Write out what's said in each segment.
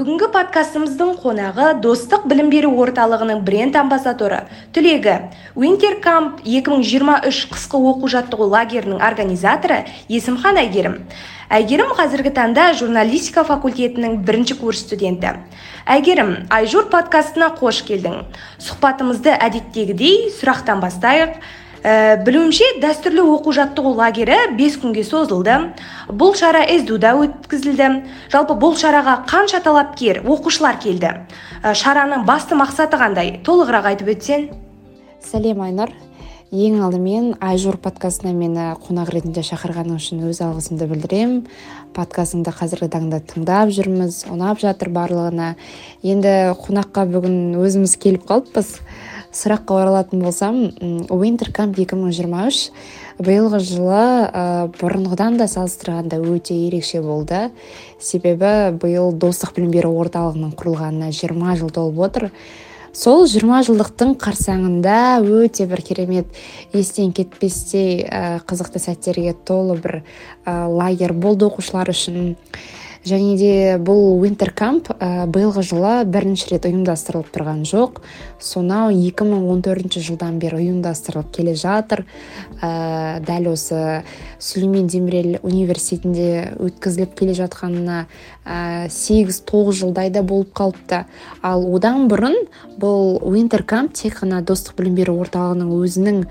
бүгінгі подкастымыздың қонағы достық білім беру орталығының бренд амбассадоры. Түлегі Камп 2023 қысқы оқу жаттығу лагерінің организаторы есімхан әйгерім әйгерім қазіргі таңда журналистика факультетінің бірінші курс студенті. Әйгерім айжур подкастына қош келдің. Сұхбатымызды әдеттегідей сұрақтан бастайық. Білуімше дәстүрлі оқу жаттығу лагері бес күнге созылды. Бұл шара да өткізілді. Жалпы бұл шараға қанша талапкер оқушылар келді? Ә, шараның басты мақсаты қандай? Толығырақ айтып өтсең. Сәлем айнұр. Ең алдымен айжур подкастына мені қонақ ретінде шақырғаның үшін өз алғысымды білдіремін подкастыңды қазіргі таңда тыңдап жүрміз ұнап жатыр барлығына. Енді қонаққа бүгін өзіміз келіп қалыппыз. Сұраққа оралатын болсам camp 2023 биылғы жылы ә, бұрынғыдан да салыстырғанда өте ерекше болды. Себебі биыл достық білім беру орталығының құрылғанына 20 жыл толып отыр. Сол 20 жылдықтың қарсаңында өте бір керемет естен кетпестей ә, қызықты сәттерге толы бір ә, лагерь болды оқушылар үшін. Және де бұл winter camp ә, биылғы жылы бірінші рет ұйымдастырылып тұрған жоқ. Сонау 2014 жылдан бері ұйымдастырылып келе жатыр. Ә, дәл осы сүлеймен демирел университетінде өткізіліп келе жатқанына сегіз тоғыз жылдай да болып қалыпты. Ал одан бұрын бұл winter тек қана достық білім беру орталығының өзінің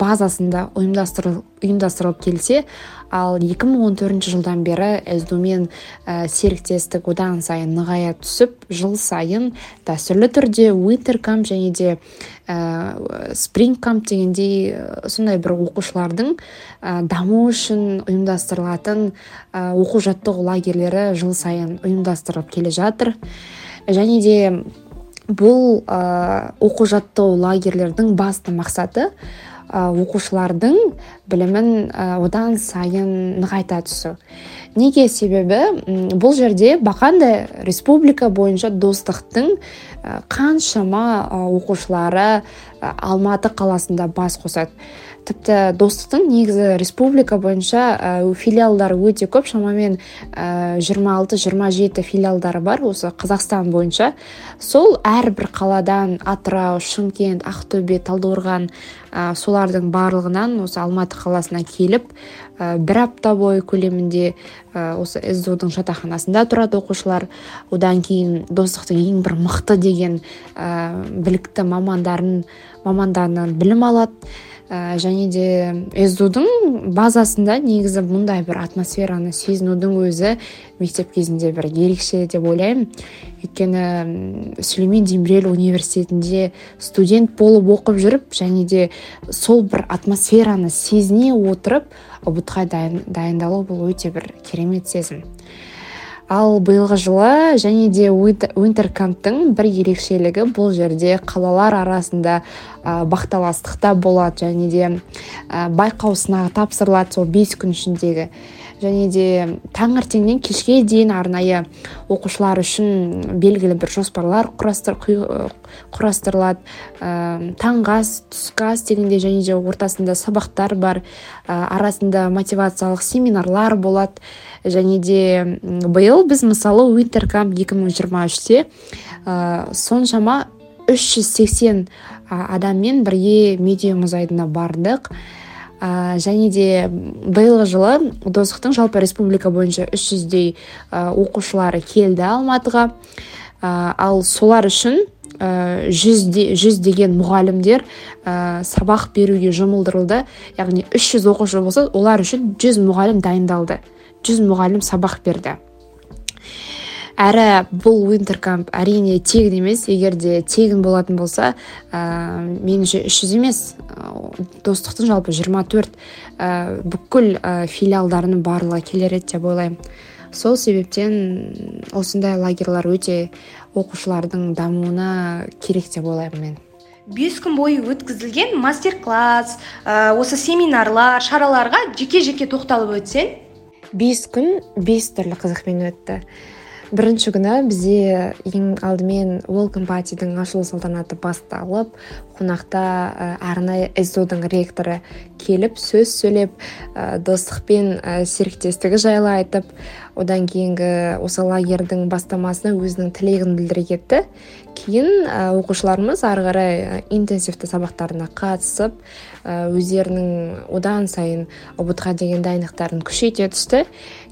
базасында ұйымдастырылып келсе ал 2014 жылдан бері сду ә, серіктестік одан сайын нығая түсіп жыл сайын дәстүрлі түрде camp және де ә, spring camp дегендей сондай бір оқушылардың ә, даму үшін ұйымдастырылатын ә, оқу жаттығу лагерлері жыл сайын ұйымдастырылып келе жатыр. Және де бұл ә, оқу жаттығу лагерлердің басты мақсаты оқушылардың білімін одан сайын нығайта түсу. Неге себебі бұл жерде бақандай республика бойынша достықтың қаншама оқушылары алматы қаласында бас қосады. Тіпті достықтың негізі республика бойынша филиалдары өте көп. Шамамен жиырма алты жиырма жеті филиалдары бар осы қазақстан бойынша. Сол әрбір қаладан атырау шымкент ақтөбе талдықорған ә, солардың барлығынан осы алматы қаласына келіп ә, бір апта бойы көлемінде ә, осы сду жатақханасында тұрады оқушылар. Одан кейін достықтың ең бір мықты деген білікті мамандарын мамандарынан білім алады. Ә, және де сдудың базасында негізі мұндай бір атмосфераны сезінудің өзі мектеп кезінде бір ерекше деп ойлаймын. Өйткені сүлеймен демирел университетінде студент болып оқып жүріп және де сол бір атмосфераны сезіне отырып ұбт ға дайындалу бұл өте бір керемет сезім. Ал биылғы жылы және де уинтеркамптың бір ерекшелігі бұл жерде қалалар арасында ә, бақталастықта болады және де ә, байқау сынағы тапсырылады сол бес күн ішіндегі. Және де таңертеңнен кешке дейін арнайы оқушылар үшін белгілі бір жоспарлар құрастыр, құрастырылады. Ә, таңғы ас түскі ас дегенде және де ортасында сабақтар бар ә, арасында мотивациялық семинарлар болады. Және де биыл біз мысалы уинтеркамп 2023-те ә, соншама 380 адаммен бірге медиа мұз айдынына бардық. Ә, және де биылғы жылы достықтың жалпы республика бойынша 300-дей ә, оқушылары келді алматыға. Ә, ал солар үшін жүз деген мұғалімдер ә, сабақ беруге жұмылдырылды. Яғни 300 оқушы болса олар үшін 100 мұғалім дайындалды. Жүз мұғалім сабақ берді. Әрі бұл wintercamp әрине тегін емес. Егер де тегін болатын болса ә, меніңше үш жүз емес. Достықтың жалпы 24 ә, бүкіл ә, филиалдарының барлығы келер еді деп ойлаймын. Сол себептен осындай лагерьлар өте оқушылардың дамуына керек деп ойлаймын мен. Бес күн бойы өткізілген мастер класс ә, осы семинарлар шараларға жеке жеке тоқталып өтсең бес күн бес түрлі қызықпен өтті. Бірінші күні бізде ең алдымен welcome патидің ашылу салтанаты басталып қонақта ә, арнайы ректоры келіп сөз сөйлеп ә, достық пен ә, серіктестігі жайлы айтып одан кейінгі осы лагерьдің бастамасына өзінің тілегін білдіре кетті. Кейін оқушыларымыз ары қарай интенсивті сабақтарына қатысып өздерінің одан сайын ұбт ға деген дайындықтарын күшейте түсті.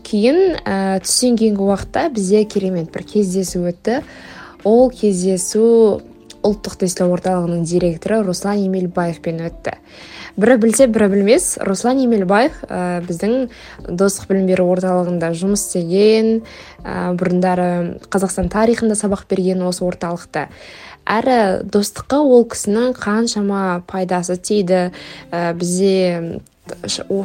Кейін ә, түстен кейінгі уақытта бізде керемет бір кездесу өтті. Ол кездесу ұлттық тестілеу орталығының директоры руслан емелбаевпен өтті. Бірі білсе бірі білмес руслан емелбаев ә, біздің достық білім беру орталығында жұмыс істеген ә, бұрындары қазақстан тарихында сабақ берген осы орталықта. Әрі достыққа ол кісінің қаншама пайдасы тиді. Ә, бізде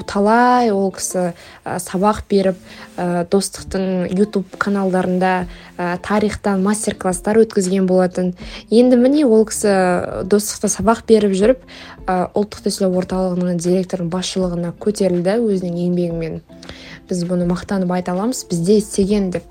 талай ол кісі ә, сабақ беріп ә, достықтың ютуб каналдарында ә, тарихтан мастер класстар өткізген болатын. Енді міне ол кісі достықта сабақ беріп жүріп ә, ұлттық тестілеу орталығының директорының басшылығына көтерілді өзінің еңбегімен. Біз бұны мақтанып айта аламыз бізде істеген деп.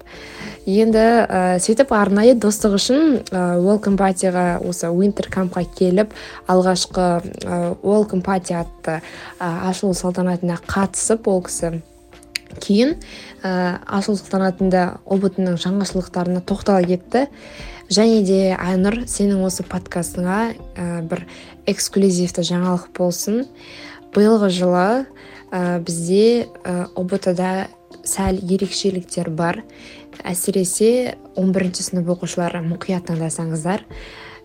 Енді ә, сөйтіп арнайы достық үшін ә, welcome патиға осы winter кампқа келіп алғашқы ә, welcome пати атты ә, ашылу салтанатына қатысып ол кісі кейін ә, ашылу салтанатында ұбт ның жаңашылдықтарына тоқтала кетті. Және де айнұр сенің осы подкастыңа ә, бір эксклюзивті жаңалық болсын. Биылғы жылы ә, бізде ә, ұбт да сәл ерекшеліктер бар. Әсіресе 11 бірінші сынып оқушылары мұқият тыңдасаңыздар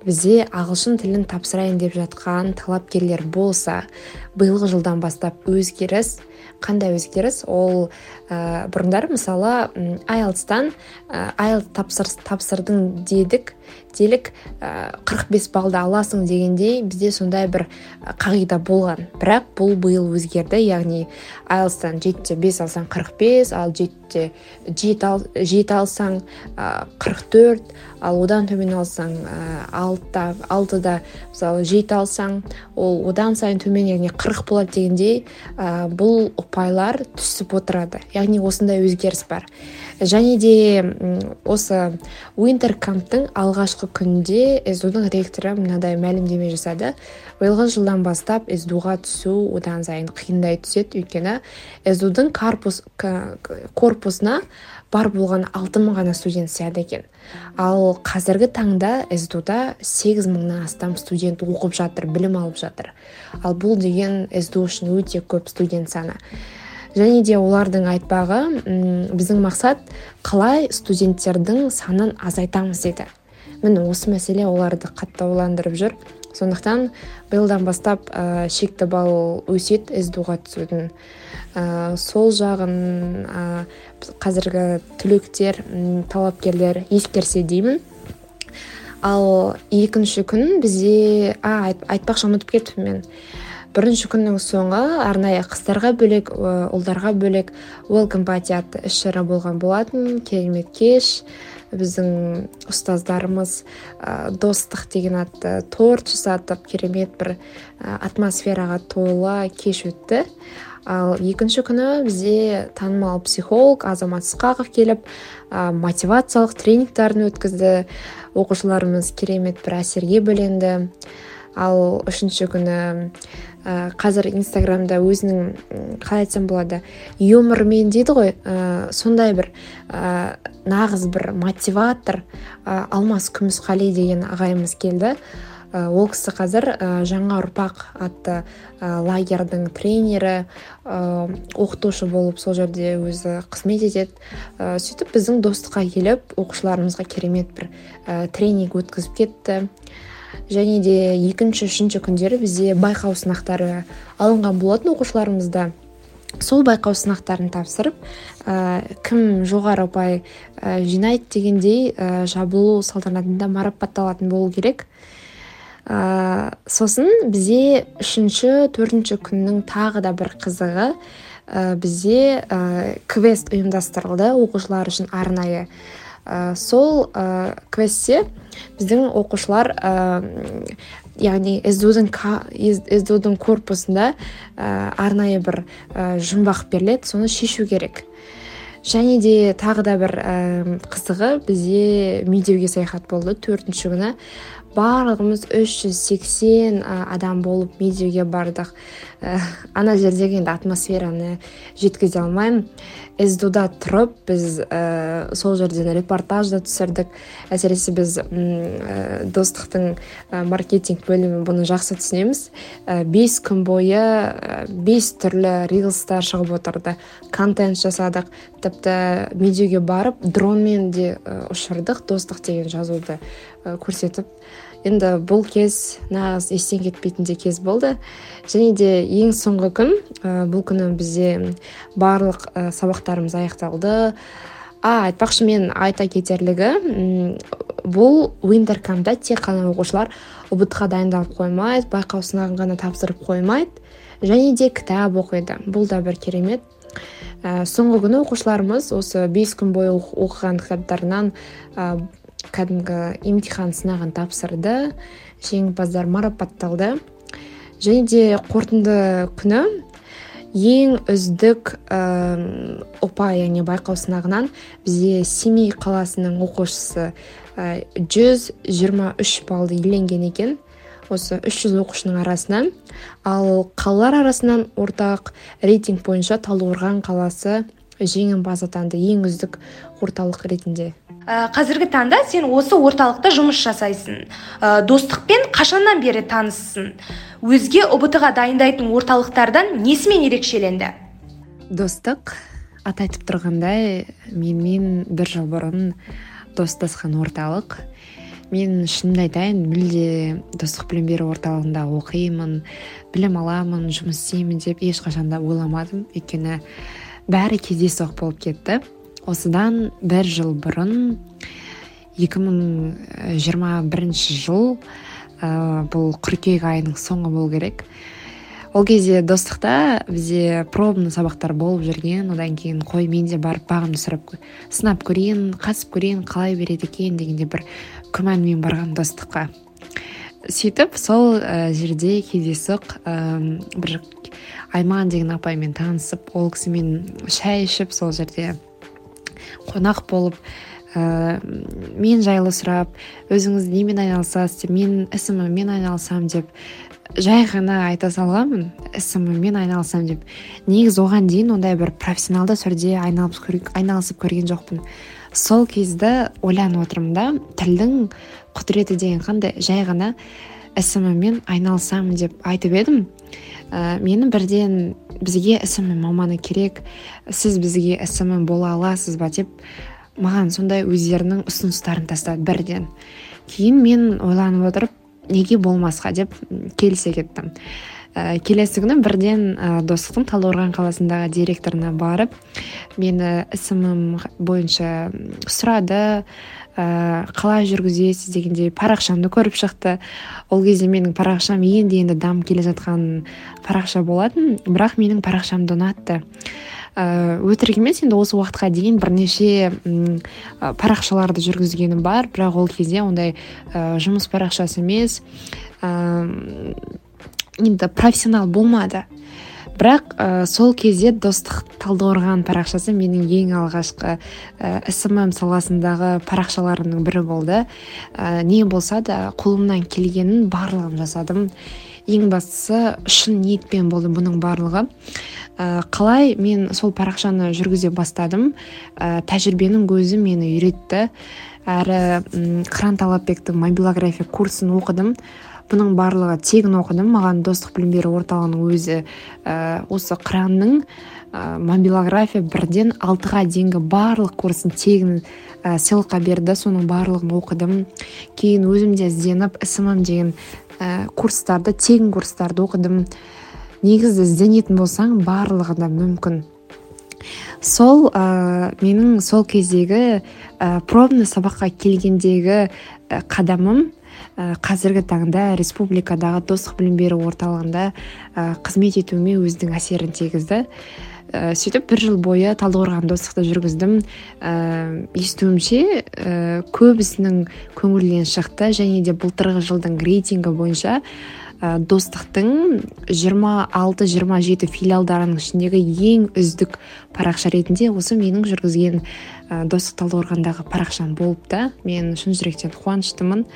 бізде ағылшын тілін тапсырайын деп жатқан талапкерлер болса биылғы жылдан бастап өзгеріс қандай өзгеріс? Ол ә, бұрындары мысалы айлтстан ә, айлт тапсырдың дедік. Делік ә, 45 балды аласың дегенде бізде сондай бір қағида болған. Бірақ бұл биыл өзгерді. Яғни айлтстан жетіде бес алсаң 45 ал жетіде жеті алсаң қырық төрт ал одан төмен алсаң алтыда алтыда мысалы жеті алсаң ол одан сайын төмен яғни қырық болады дегендей бұл ұпайлар түсіп отырады. Яғни осындай өзгеріс бар. Және де осы уинтер камптың алғашқы күнінде сду ректоры мынадай мәлімдеме жасады. Биылғы жылдан бастап сду-ға түсу одан сайын қиындай түседі. Өйткені сду корпус корпусына бар болған алты мың ғана студент сыяды екен. Ал қазіргі таңда сдуда сегіз мыңнан астам студент оқып жатыр білім алып жатыр. Ал бұл деген сду үшін өте көп студент саны. Және де олардың айтпағы біздің мақсат қалай студенттердің санын азайтамыз дейді міне осы мәселе оларды қатты ойландырып жүр. Сондықтан биылдан бастап ә, шекті балл өседі сду-ға түсудің ә, сол жағын ә, қазіргі түлектер талапкерлер ескерсе деймін. Ал екінші күн бізде а айтпақшы ұмытып кеттім мен. Бірінші күннің соңы арнайы қыздарға бөлек ұлдарға бөлек welcome party атты іс шара болған болатын. Керемет кеш біздің ұстаздарымыз ә, достық деген атты торт жасатып керемет бір атмосфераға толы кеш өтті. Ал екінші күні бізде танымал психолог азамат ысқақов келіп ә, мотивациялық тренингтарын өткізді. Оқушыларымыз керемет бір әсерге бөленді. Ал үшінші күні ә, қазір инстаграмда өзінің қалай айтсам болады юмормен дейді ғой ә, сондай бір ә, нағыз бір мотиватор ә, алмас күмісқали деген ағайымыз келді. Ә, ол кісі қазір ә, жаңа ұрпақ атты ә, лагерьдің тренері ә, оқытушы болып сол жерде өзі қызмет етеді. Ә, сөйтіп біздің достыққа келіп оқушыларымызға керемет бір тренинг өткізіп кетті. Және де екінші үшінші күндері бізде байқау сынақтары алынған болатын оқушыларымызда. Сол байқау сынақтарын тапсырып ә, кім жоғары ұпай ә, жинайды дегендей ә, жабылу салтанатында марапатталатын болу керек. Ә, сосын бізде үшінші төртінші күннің тағы да бір қызығы ә, бізде ә, квест ұйымдастырылды оқушылар үшін арнайы. Ә, сол ә, квестте біздің оқушылар ә, яғни сду дің корпусында ә, арнайы бір ә, жұмбақ беріледі соны шешу керек. Және де тағы да бір ә, қызығы бізде медеуге саяхат болды. Төртінші күні барлығымыз 380 адам болып медеуге бардық. Ә, ана жердегі енді атмосфераны жеткізе алмаймын сдуда тұрып біз ә, сол жерден репортаж да түсірдік. Әсіресе біз ә, достықтың ә, маркетинг бөлімі бұны жақсы түсінеміз. Ә, бес күн бойы ә, бес түрлі рилстар шығып отырды. Контент жасадық. Тіпті медеуге барып дронмен де ұшырдық. Достық деген жазуды көрсетіп. Енді бұл кез нағыз естен кетпейтін кез болды. Және де ең соңғы күн ә, бұл күні бізде барлық ә, сабақтарымыз аяқталды. А айтпақшы мен айта кетерлігі бұл уинтеркамда тек қана оқушылар ұбт ға дайындалып қоймайды байқау сынағын ғана тапсырып қоймайды және де кітап оқиды. Бұл да бір керемет. Ә, соңғы күні оқушыларымыз осы бес күн бойы оқыған кітаптарынан кәдімгі емтихан сынағын тапсырды. Жеңімпаздар марапатталды. Және де қорытынды күні ең үздік ұпай яғни байқау сынағынан бізде семей қаласының оқушысы ә, 123 баллды иеленген екен. Осы 300 оқушының арасынан. Ал қалалар арасынан ортақ рейтинг бойынша талдықорған қаласы жеңімпаз атанды. Ең үздік орталық ретінде. Ә, қазіргі таңда сен осы орталықта жұмыс жасайсың. Ә, достықпен қашаннан бері таныссың өзге ұбт ға дайындайтын орталықтардан несімен ерекшеленді? Достық. Аты айтып тұрғандай менімен бір жыл бұрын достасқан орталық. Мен шынымды айтайын мүлде достық білім беру орталығында оқимын білім аламын жұмыс істеймін деп ешқашан да ойламадым. Өйткені бәрі кездейсоқ болып кетті. Осыдан бір жыл бұрын 2021 жыл ә, бұл қыркүйек айының соңы болу керек. Ол кезде достықта бізде пробный сабақтар болып жүрген. Одан кейін қой мен де барып бағымды сұрап сынап көрейін қатысып көрейін қалай береді екен дегенде бір күмәнмен барған достыққа. Сөйтіп сол ә, жерде кездейсоқ ә, бір айман деген апаймен танысып ол кісімен шай ішіп сол жерде қонақ болып ә, мен жайлы сұрап өзіңіз немен айналысасыз деп мен ісіміммен айналысамын деп жай ғана айта салғанмын ісіміммен айналысамын деп. Негізі оған дейін ондай бір профессионалды түрде айналысып көрген жоқпын. Сол кезді ойланып отырмын да тілдің құдіреті деген қандай жай ғана ісіміммен айналысамын деп айтып едім. Ә, мені бірден бізге ісімім маманы керек сіз бізге ісімім бола аласыз ба деп маған сондай өздерінің ұсыныстарын тастады бірден. Кейін мен ойланып отырып неге болмасқа деп келісе кеттім. Ә, келесі күні бірден ә, достықтың талдықорған қаласындағы директорына барып мені ісімім бойынша сұрады. Ә, қалай жүргізесіз дегендей парақшамды көріп шықты. Ол кезде менің парақшам енді енді дамып келе жатқан парақша болатын бірақ менің парақшамды ұнатты. Ә, өтірік емес енді осы уақытқа дейін бірнеше ұм, парақшаларды жүргізгенім бар бірақ ол кезде ондай ә, жұмыс парақшасы емес. Ә, енді профессионал болмады. Бірақ ә, сол кезде достық талдықорған парақшасы менің ең алғашқы ә, ісімім саласындағы парақшаларымның бірі болды. Ә, не болса да қолымнан келгенін барлығын жасадым. Ең бастысы шын ниетпен болды бұның барлығы. Ә, қалай мен сол парақшаны жүргізе бастадым? Ә, тәжірибенің көзі мені үйретті. Әрі қыран талапбектің мобилография курсын оқыдым. Бұның барлығы тегін оқыдым. Маған достық білім беру орталығының өзі ә, осы қыранның ә, мобилография бірден алтыға дейінгі барлық курсын тегін ә, сыйлыққа берді. Соның барлығын оқыдым. Кейін өзім де ізденіп ісімім деген ә, курстарды тегін курстарды оқыдым. Негізі ізденетін болсаң барлығы да мүмкін. Сол ә, менің сол кездегі ә, пробный сабаққа келгендегі қадамым қазіргі таңда республикадағы достық білім беру орталығында ә, қызмет етуіме өзінің әсерін тигізді. Ә, сөйтіп бір жыл бойы талдықорған достықты жүргіздім. Ә, естуімше ә, көбісінің көңілінен шықты және де былтырғы жылдың рейтингі бойынша ә, достықтың 26-27 филиалдарының ішіндегі ең үздік парақша ретінде осы менің жүргізген ә, достық талдықорғандағы парақшам болып та мен шын жүректен қуаныштымын.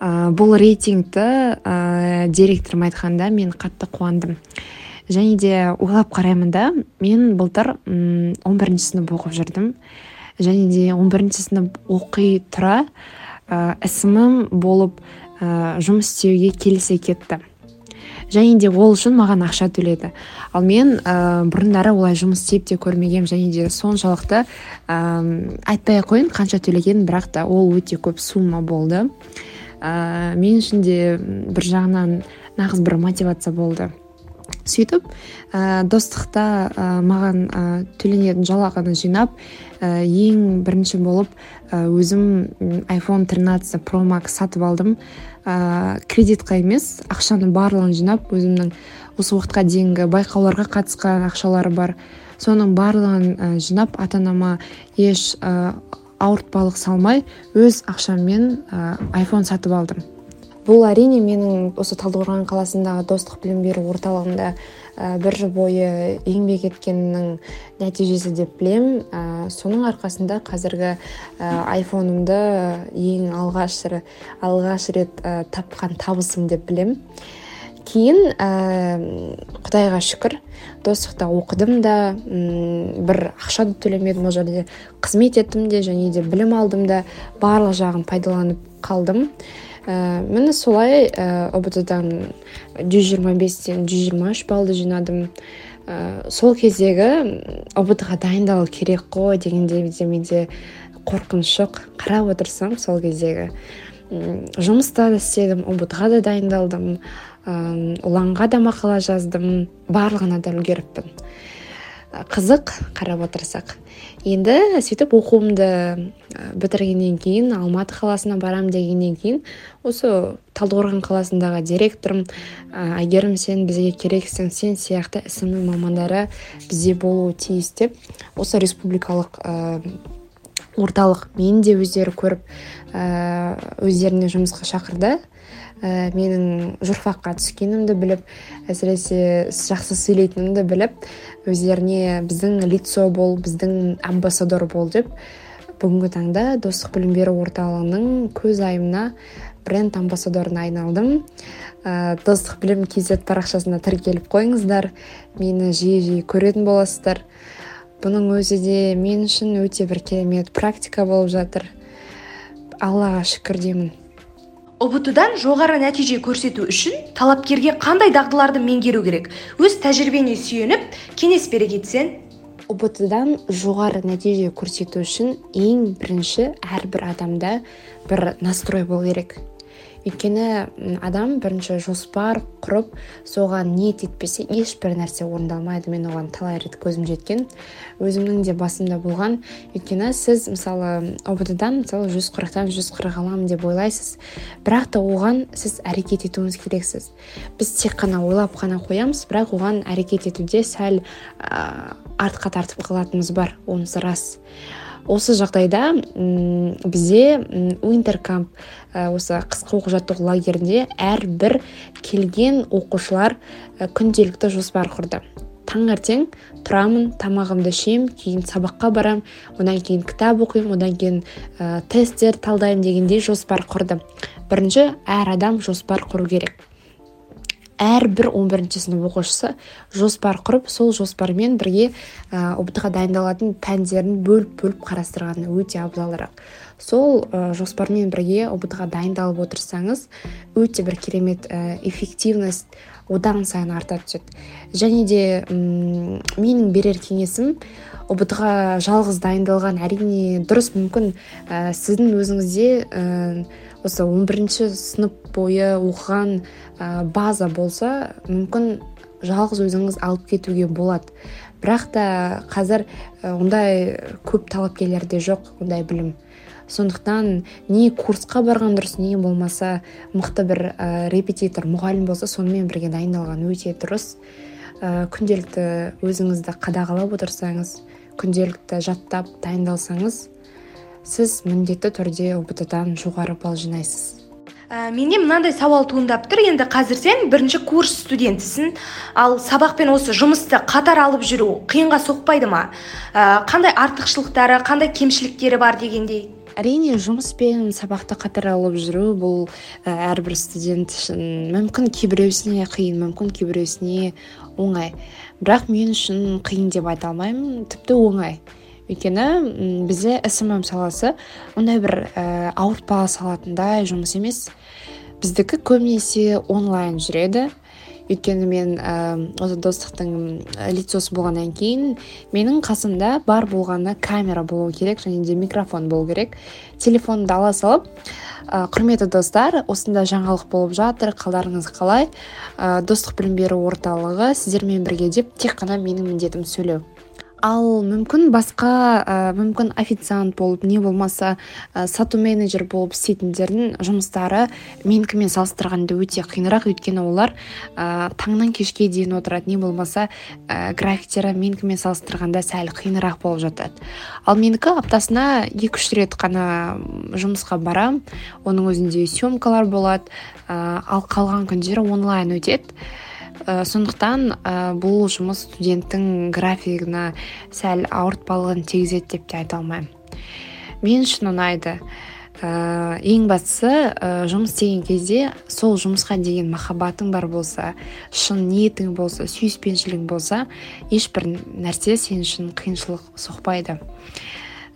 Ә, бұл рейтингті ә, директорым айтқанда мен қатты қуандым. Және де ойлап қараймын да мен былтыр он бірінші сынып оқып жүрдім. Және де он бірінші сынып оқи тұра ә, ісімім болып ә, жұмыс істеуге келісе кетті. Және де ол үшін маған ақша төледі. Ал мен ә, бұрындары олай жұмыс істеп те көрмегенмін және де соншалықты ә, айтпай ақ қояйын қанша төлегенін бірақ та ол өте көп сумма болды. Ә, мен үшін де бір жағынан нағыз бір мотивация болды. Сөйтіп ә, достықта ә, маған ә, төленетін жалақыны жинап ә, ең бірінші болып ә, өзім iphone 13 pro max сатып алдым. Ә, кредитқа емес ақшаны барлығын жинап өзімнің осы уақытқа дейінгі байқауларға қатысқан ақшалары бар. Соның барлығын жинап ата анама еш ауыртпалық салмай өз ақшаммен ә, iphone сатып алдым бұл әрине менің осы талдықорған қаласындағы достық білім беру орталығында ә, бір жыл бойы еңбек еткеннің нәтижесі деп білем. ә, соның арқасында қазіргі ә, айфонымды ең алғаш алғаш рет ә, тапқан табысым деп білем кейін ә, құдайға шүкір достықта оқыдым да бір ақша да төлемедім ол жерде қызмет еттім де және де білім алдым да барлық жағын пайдаланып қалдым. Ә, міне солай ә, ұбт дан жүз жиырма бестен жүз жиырма үш баллды жинадым. Ә, сол кездегі ұбт ға дайындалу керек қой дегенде менде қорқыныш жоқ қарап отырсам сол кездегі. Жұмыста да істедім ұбт ға да дайындалдым. Ұланға да мақала жаздым барлығына да үлгеріппін. Қызық қарап отырсақ. Енді сөйтіп оқуымды бітіргеннен кейін алматы қаласына барам дегеннен кейін осы талдықорған қаласындағы директорым әйгерім сен бізге керексің сен сияқты ісімі мамандары бізде болуы тиіс деп осы республикалық орталық мені де өздері көріп өздеріне жұмысқа шақырды. Ә, менің журфакқа түскенімді біліп әсіресе жақсы сөйлейтінімді біліп өздеріне біздің лицо бол біздің амбассадор бол деп бүгінгі таңда достық білім беру орталығының көз айымына бренд амбассадорына айналдым. Ә, достық білім kz парақшасына тіркеліп қойыңыздар. Мені жиі жиі көретін боласыздар. Бұның өзі де мен үшін өте бір керемет практика болып жатыр. Аллаға шүкір деймін. Ұбт жоғары нәтиже көрсету үшін талапкерге қандай дағдыларды меңгеру керек? Өз тәжірибеңе сүйеніп кеңес бере кетсең. Ұбт жоғары нәтиже көрсету үшін ең бірінші әрбір адамда бір настрой болу керек. Өйткені адам бірінші жоспар құрып соған ниет етпесе ешбір нәрсе орындалмайды. Мен оған талай рет көзім жеткен өзімнің де басымда болған. Өйткені сіз мысалы ұбт дан мысалы жүз қырықтан жүз қырық аламын деп ойлайсыз. Бірақ та оған сіз әрекет етуіңіз керексіз. Біз тек қана ойлап қана қоямыз бірақ оған әрекет етуде сәл ә, артқа тартып қалатынымыз бар. Онысы рас. Осы жағдайда м бізде уинтеркамп осы қысқы оқу жаттығу лагерінде әрбір келген оқушылар күнделікті жоспар құрды. Таңертең тұрамын тамағымды ішемін кейін сабаққа барам одан кейін кітап оқимын одан кейін ә, тесттер талдаймын дегендей жоспар құрды бірінші әр адам жоспар құру керек. Әрбір 11 бірінші сынып оқушысы жоспар құрып сол жоспармен бірге ұбт ға дайындалатын пәндерін бөліп бөліп қарастырғаны өте абзалырақ. Сол ә, жоспармен бірге ұбт ға дайындалып отырсаңыз өте бір керемет ә, эффективность одан сайын арта түседі. Және де м менің берер кеңесім ұбт ға жалғыз дайындалған әрине дұрыс мүмкін ә, сіздің өзіңізде ә, осы 11 бірінші сынып бойы оқыған ә, база болса мүмкін жалғыз өзіңіз алып кетуге болады. Бірақ та қазір ондай көп талапкерлер де жоқ ондай білім. Сондықтан не курсқа барған дұрыс не болмаса мықты бір ә, репетитор мұғалім болса сонымен бірге дайындалған өте дұрыс. Ә, күнделікті өзіңізді қадағалап отырсаңыз күнделікті жаттап дайындалсаңыз сіз міндетті түрде ұбт дан жоғары балл жинайсыз. Ә, менде мынандай сауал туындап тұр. Енді қазір сен бірінші курс студентісің. Ал сабақ пен осы жұмысты қатар алып жүру қиынға соқпайды ма? Ә, қандай артықшылықтары қандай кемшіліктері бар дегендей? Әрине жұмыс пен сабақты қатар алып жүру бұл ә, әрбір студент үшін мүмкін кейбіреусіне қиын мүмкін кейбіреусіне оңай. Бірақ мен үшін қиын деп айта алмаймын. Тіпті оңай. Өйткені бізде смм саласы ондай бір ә, ауыртпа салатындай жұмыс емес. Біздікі көбінесе онлайн жүреді. Өйткені мен осы достықтың лицосы болғаннан кейін менің қасымда бар болғаны камера болу керек және де микрофон болу керек. Телефонды ала салып ә, құрметті достар осындай жаңалық болып жатыр қалдарыңыз қалай? Ә, достық білім беру орталығы сіздермен бірге деп тек қана менің міндетім сөйлеу. Ал мүмкін басқа ә, мүмкін официант болып не болмаса ә, сату менеджер болып істейтіндердің жұмыстары менікімен салыстырғанда өте қиынырақ. Өйткені олар ә, таңнан кешке дейін отырады. Не болмаса ә, графиктері менікімен салыстырғанда сәл қиынырақ болып жатады. Ал менікі аптасына екі үш рет қана жұмысқа барам. Оның өзінде съемкалар болады. Ә, ал қалған күндері онлайн өтеді. Ә, сондықтан ә, бұл жұмыс студенттің графигына сәл ауыртпалығын тигізеді деп те айта алмаймын. Мен үшін ұнайды. Ә, ең бастысы ә, жұмыс істеген кезде сол жұмысқа деген махаббатың бар болса шын ниетің болса сүйіспеншілігің болса ешбір нәрсе сен үшін қиыншылық соқпайды.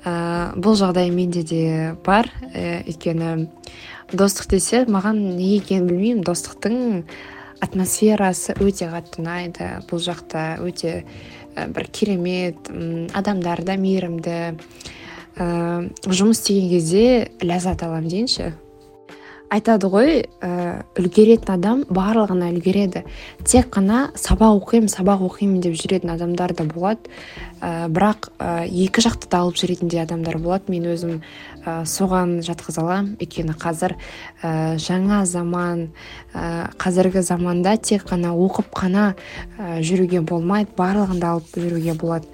Ә, бұл жағдай менде де бар. Ә, өйткені достық десе маған не екенін білмеймін. Достықтың атмосферасы өте қатты ұнайды. Бұл жақта өте бір керемет адамдар да мейірімді. Ә, жұмыс істеген кезде ләззат аламын дейінші айтады ғой ә, үлгеретін адам барлығына үлгереді. Тек қана сабақ оқимын сабақ оқимын деп жүретін адамдар да болады. Ә, бірақ ә, екі жақты да алып жүретін де адамдар болады. Мен өзім ә, соған жатқыза аламын. Өйткені қазір ә, жаңа заман ә, қазіргі заманда тек қана оқып қана ә, жүруге болмайды. Барлығын да алып жүруге болады.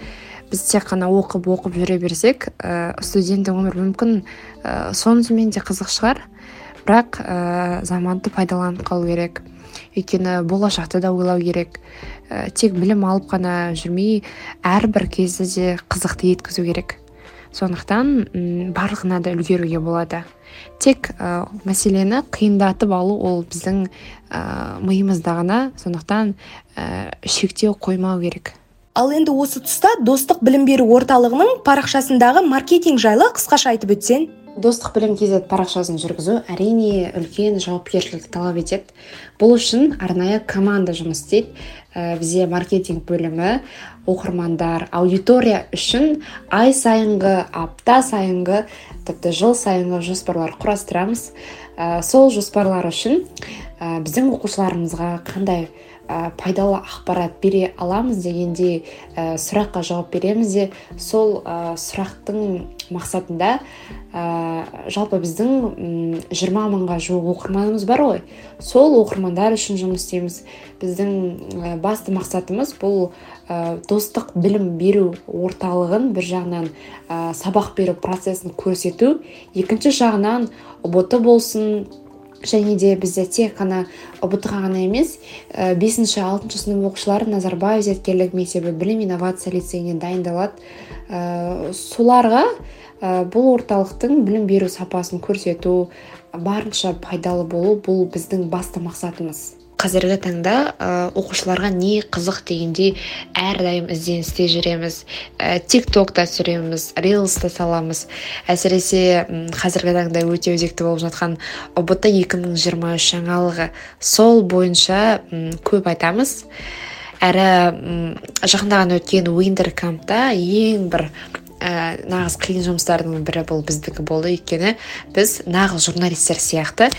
Біз тек қана оқып оқып жүре берсек ә, студенттің өмірі мүмкін. Ә, сонысымен де қызық шығар. Бірақ ә, заманды пайдаланып қалу керек. Өйткені болашақты да ойлау керек. Ә, тек білім алып қана жүрмей әрбір кезді де қызықты еткізу керек. Сондықтан барлығына да үлгеруге болады. Тек ә, мәселені қиындатып алу ол біздің ә, миымызда ғана. Сондықтан ә, шектеу қоймау керек. Ал енді осы тұста достық білім беру орталығының парақшасындағы маркетинг жайлы қысқаша айтып өтсең. Достық білім kz парақшасын жүргізу әрине үлкен жауапкершілік талап етеді. Бұл үшін арнайы команда жұмыс істейді. Ә, бізде маркетинг бөлімі оқырмандар аудитория үшін ай сайынғы апта сайынғы тіпті жыл сайынғы жоспарлар құрастырамыз. Ә, сол жоспарлар үшін ә, біздің оқушыларымызға қандай ә, пайдалы ақпарат бере аламыз дегенде ә, сұраққа жауап береміз де сол ә, сұрақтың мақсатында ә, жалпы біздің жиырма мыңға жуық оқырманымыз бар ғой. Сол оқырмандар үшін жұмыс істейміз. Біздің басты мақсатымыз бұл ә, достық білім беру орталығын бір жағынан ә, сабақ беру процесін көрсету. Екінші жағынан ұбт болсын және де бізде тек қана ұбт ға ғана емес бесінші алтыншы сынып оқушылары назарбаев зияткерлік мектебі білім инновация лицейінен дайындалады. Ә, соларға ә, бұл орталықтың білім беру сапасын көрсету барынша пайдалы болу бұл біздің басты мақсатымыз. Қазіргі таңда оқушыларға не қызық дегендей әрдайым ізденісте жүреміз. Ә, тик токта түсіреміз рилста саламыз. Әсіресе қазіргі таңда өте өзекті болып жатқан ұбт 2023 жаңалығы сол бойынша көп айтамыз. Әрі жақында ғана өткен уиндер кампта ең бір ә, нағыз қиын жұмыстардың бірі бұл біздікі болды. Өйткені біз нағыз журналистер сияқты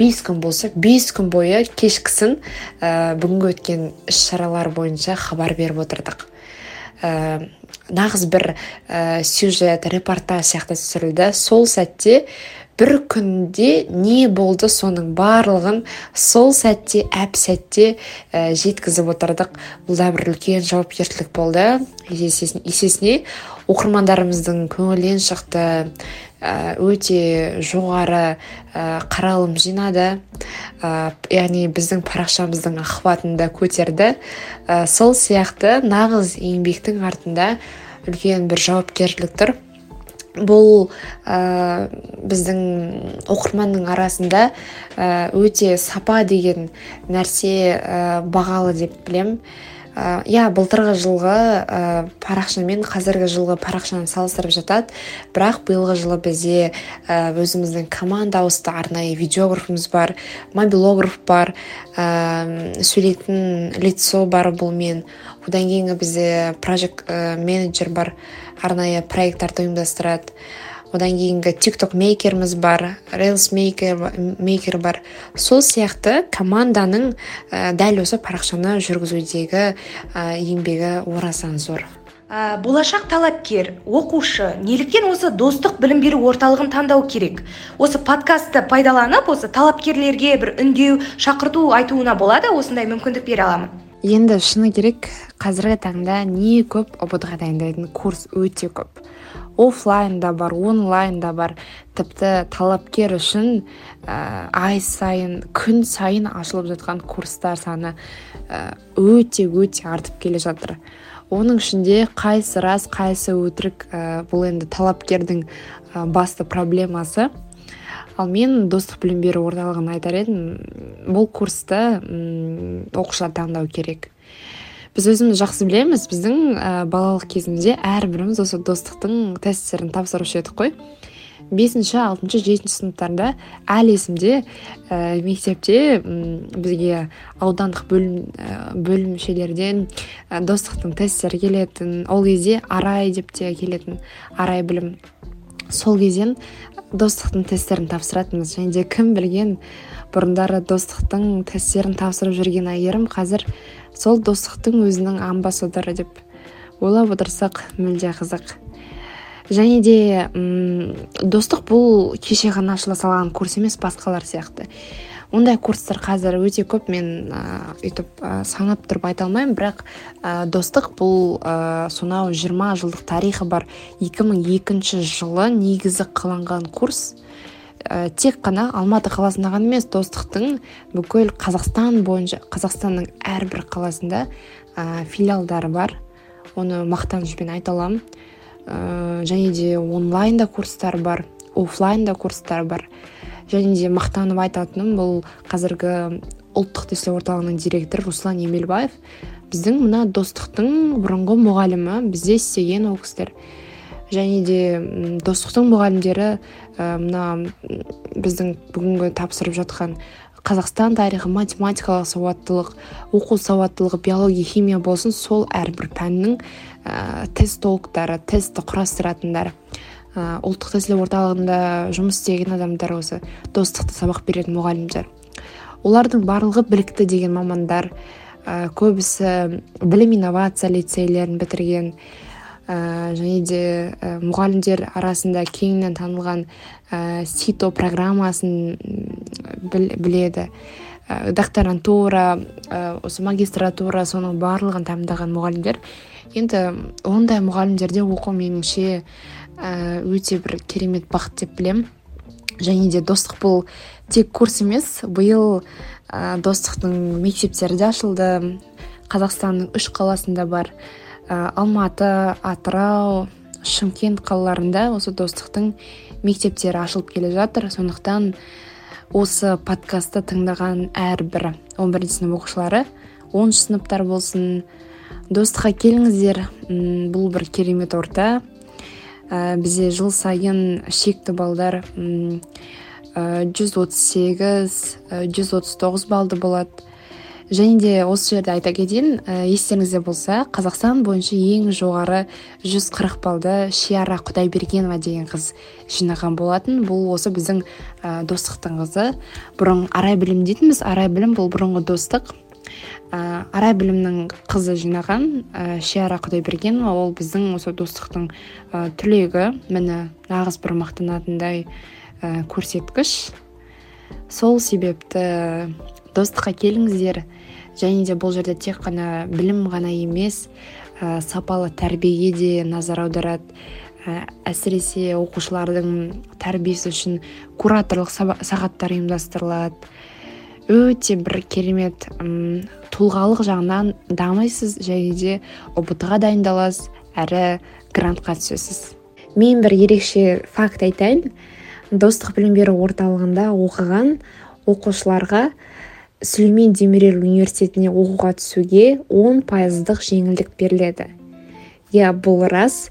бес күн болса бес күн бойы кешкісін ә, бүгінгі өткен іс шаралар бойынша хабар беріп отырдық. Ә, нағыз бір ә, сюжет репортаж сияқты түсірілді. Сол сәтте бір күнде не болды соның барлығын сол сәтте әп сәтте ә, жеткізіп отырдық. Бұл да бір үлкен жауапкершілік болды. Есесіне оқырмандарымыздың көңілінен шықты. Ә, өте жоғары ә, қаралым жинады. Яғни біздің парақшамыздың охватын да көтерді. Сол сияқты нағыз еңбектің артында үлкен бір жауапкершілік тұр. Бұл ә, біздің оқырманның арасында ә, өте сапа деген нәрсе ә, бағалы деп білем. иә былтырғы жылғы ә, парақша мен қазіргі жылғы парақшаны салыстырып жатады бірақ биылғы жылы бізде ә, өзіміздің команда ауысты арнайы видеографымыз бар мобилограф бар ә, сөйлейтін лицо бар бұл мен одан кейінгі бізде проект менеджер бар арнайы проекттарды ұйымдастырады. Одан кейінгі тикток мейкеріміз бар рейлс мейкер бар. Сол сияқты команданың ә, дәл осы парақшаны жүргізудегі ә, еңбегі орасан зор. Ә, болашақ талапкер оқушы неліктен осы достық білім беру орталығын таңдау керек? Осы подкастты пайдаланып осы талапкерлерге бір үндеу шақырту айтуына болады? Осындай мүмкіндік бере аламын. Енді шыны керек қазіргі таңда не көп ұбт ға дайындайтын курс өте көп. Офлайн да бар онлайн да бар. Тіпті талапкер үшін ә, ай сайын күн сайын ашылып жатқан курстар саны өте өте артып келе жатыр. Оның ішінде қайсы рас қайсы өтірік ә, бұл енді талапкердің басты проблемасы. Ал мен достық білім беру орталығын айтар едім бұл курсты оқушылар таңдау керек. Біз өзіміз жақсы білеміз біздің ә, балалық кезімізде әрбіріміз осы достықтың тесттерін тапсырушы едік қой. Бесінші алтыншы жетінші сыныптарда әлі есімде ә, мектепте бізге аудандық бөлім ә, бөлімшелерден ә, достықтың тесттері келетін ол кезде арай деп те келетін арай білім. Сол кезден достықтың тесттерін тапсыратынбыз. Және де кім білген бұрындары достықтың тесттерін тапсырып жүрген әйгерім қазір сол достықтың өзінің амбассадоры деп ойлап отырсақ мүлде қызық. Және де ұм, достық бұл кеше ғана ашыла салған курс емес басқалар сияқты. Ондай курстар қазір өте көп мен өйтіп ә, санап тұрып айта алмаймын. Бірақ ә, достық бұл ә, сонау 20 жылдық тарихы бар 2002 жылы негізі қаланған курс. Ә, тек қана алматы қаласында ғана емес достықтың бүкіл қазақстан бойынша қазақстанның әрбір қаласында ә, филиалдары бар. Оны мақтанышпен айта аламын. Ә, және де онлайн да курстар бар офлайн да курстар бар. Және де мақтанып айтатыным бұл қазіргі ұлттық тестілеу орталығының директоры руслан емелбаев. Біздің мына достықтың бұрынғы мұғалімі бізде істеген ол кісілер. Және де достықтың мұғалімдері мына біздің бүгінгі тапсырып жатқан қазақстан тарихы математикалық сауаттылық оқу сауаттылығы биология химия болсын сол әрбір пәннің ә, тестологтары тестті құрастыратындар ұлттық тестілеу орталығында жұмыс істеген адамдар осы достықты сабақ беретін мұғалімдер. Олардың барлығы білікті деген мамандар ә, көбісі білім инновация лицейлерін бітірген ә, және де ә, мұғалімдер арасында кеңінен танылған ә, сито программасын біл, біледі. Ә, докторантура ә, осы магистратура соның барлығын тәмамдаған мұғалімдер. Енді ондай мұғалімдерде оқу меніңше ә, өте бір керемет бақыт деп білем. және де достық бұл тек курс емес биыл ә, достықтың мектептері де ашылды. Қазақстанның үш қаласында бар. Ә, алматы атырау шымкент қалаларында осы достықтың мектептері ашылып келе жатыр. Сондықтан осы подкастты тыңдаған әрбір 11 сынып оқушылары 10 сыныптар болсын достыққа келіңіздер. Бұл бір керемет орта. Ә, бізде жыл сайын шекті балдар жүз отыз сегіз жүз отыз тоғыз балды болады. Және де осы жерде айта кетейін ә, естеріңізде болса қазақстан бойынша ең жоғары 140 балды шиара құдайбергенова деген қыз жинаған болатын. Бұл осы біздің ә, достықтың қызы. Бұрын арай білім дейтінбіз арай білім бұл бұрынғы достық. Ә, арай білімнің қызы жинаған ә, шиара құдайбергенова ол біздің осы достықтың ә, түлегі. Міне нағыз бір мақтанатындай ә, көрсеткіш. Сол себепті достыққа келіңіздер. Және де бұл жерде тек қана білім ғана емес ә, сапалы тәрбиеге де назар аударады. Ә, әсіресе оқушылардың тәрбиесі үшін кураторлық сағаттар ұйымдастырылады. Өте бір керемет ұм, тұлғалық жағынан дамисыз және де ұбт ға дайындаласыз әрі грантқа түсесіз. Мен бір ерекше факт айтайын. Достық білім беру орталығында оқыған оқушыларға сүлеймен демирел университетіне оқуға түсуге 10 пайыздық жеңілдік беріледі. Иә бұл рас.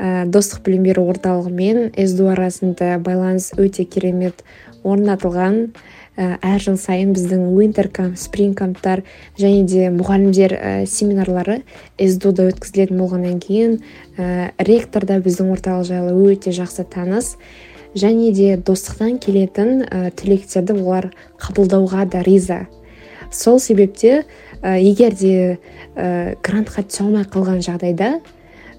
Ә, достық білім беру орталығы мен сду арасында байланыс өте керемет орнатылған. Әр жыл сайын біздің уинтеркамп спрингкамптар және де мұғалімдер ә, семинарлары сдуда өткізілетін болғаннан кейін ә, ректор да біздің орталық жайлы өте жақсы таныс және де достықтан келетін ә, түлектерді олар қабылдауға да риза. Сол себепте ә, егер де ә, грантқа түсе алмай қалған жағдайда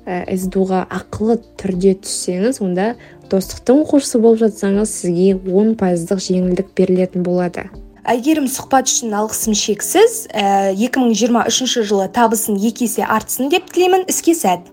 сдуға ақылы түрде түссеңіз онда достықтың оқушысы болып жатсаңыз сізге он пайыздық жеңілдік берілетін болады. Әйгерім сұхбат үшін алғысым шексіз. Ә, 2023 жылы табысын екі есе артсын деп тілеймін. Іске сәт.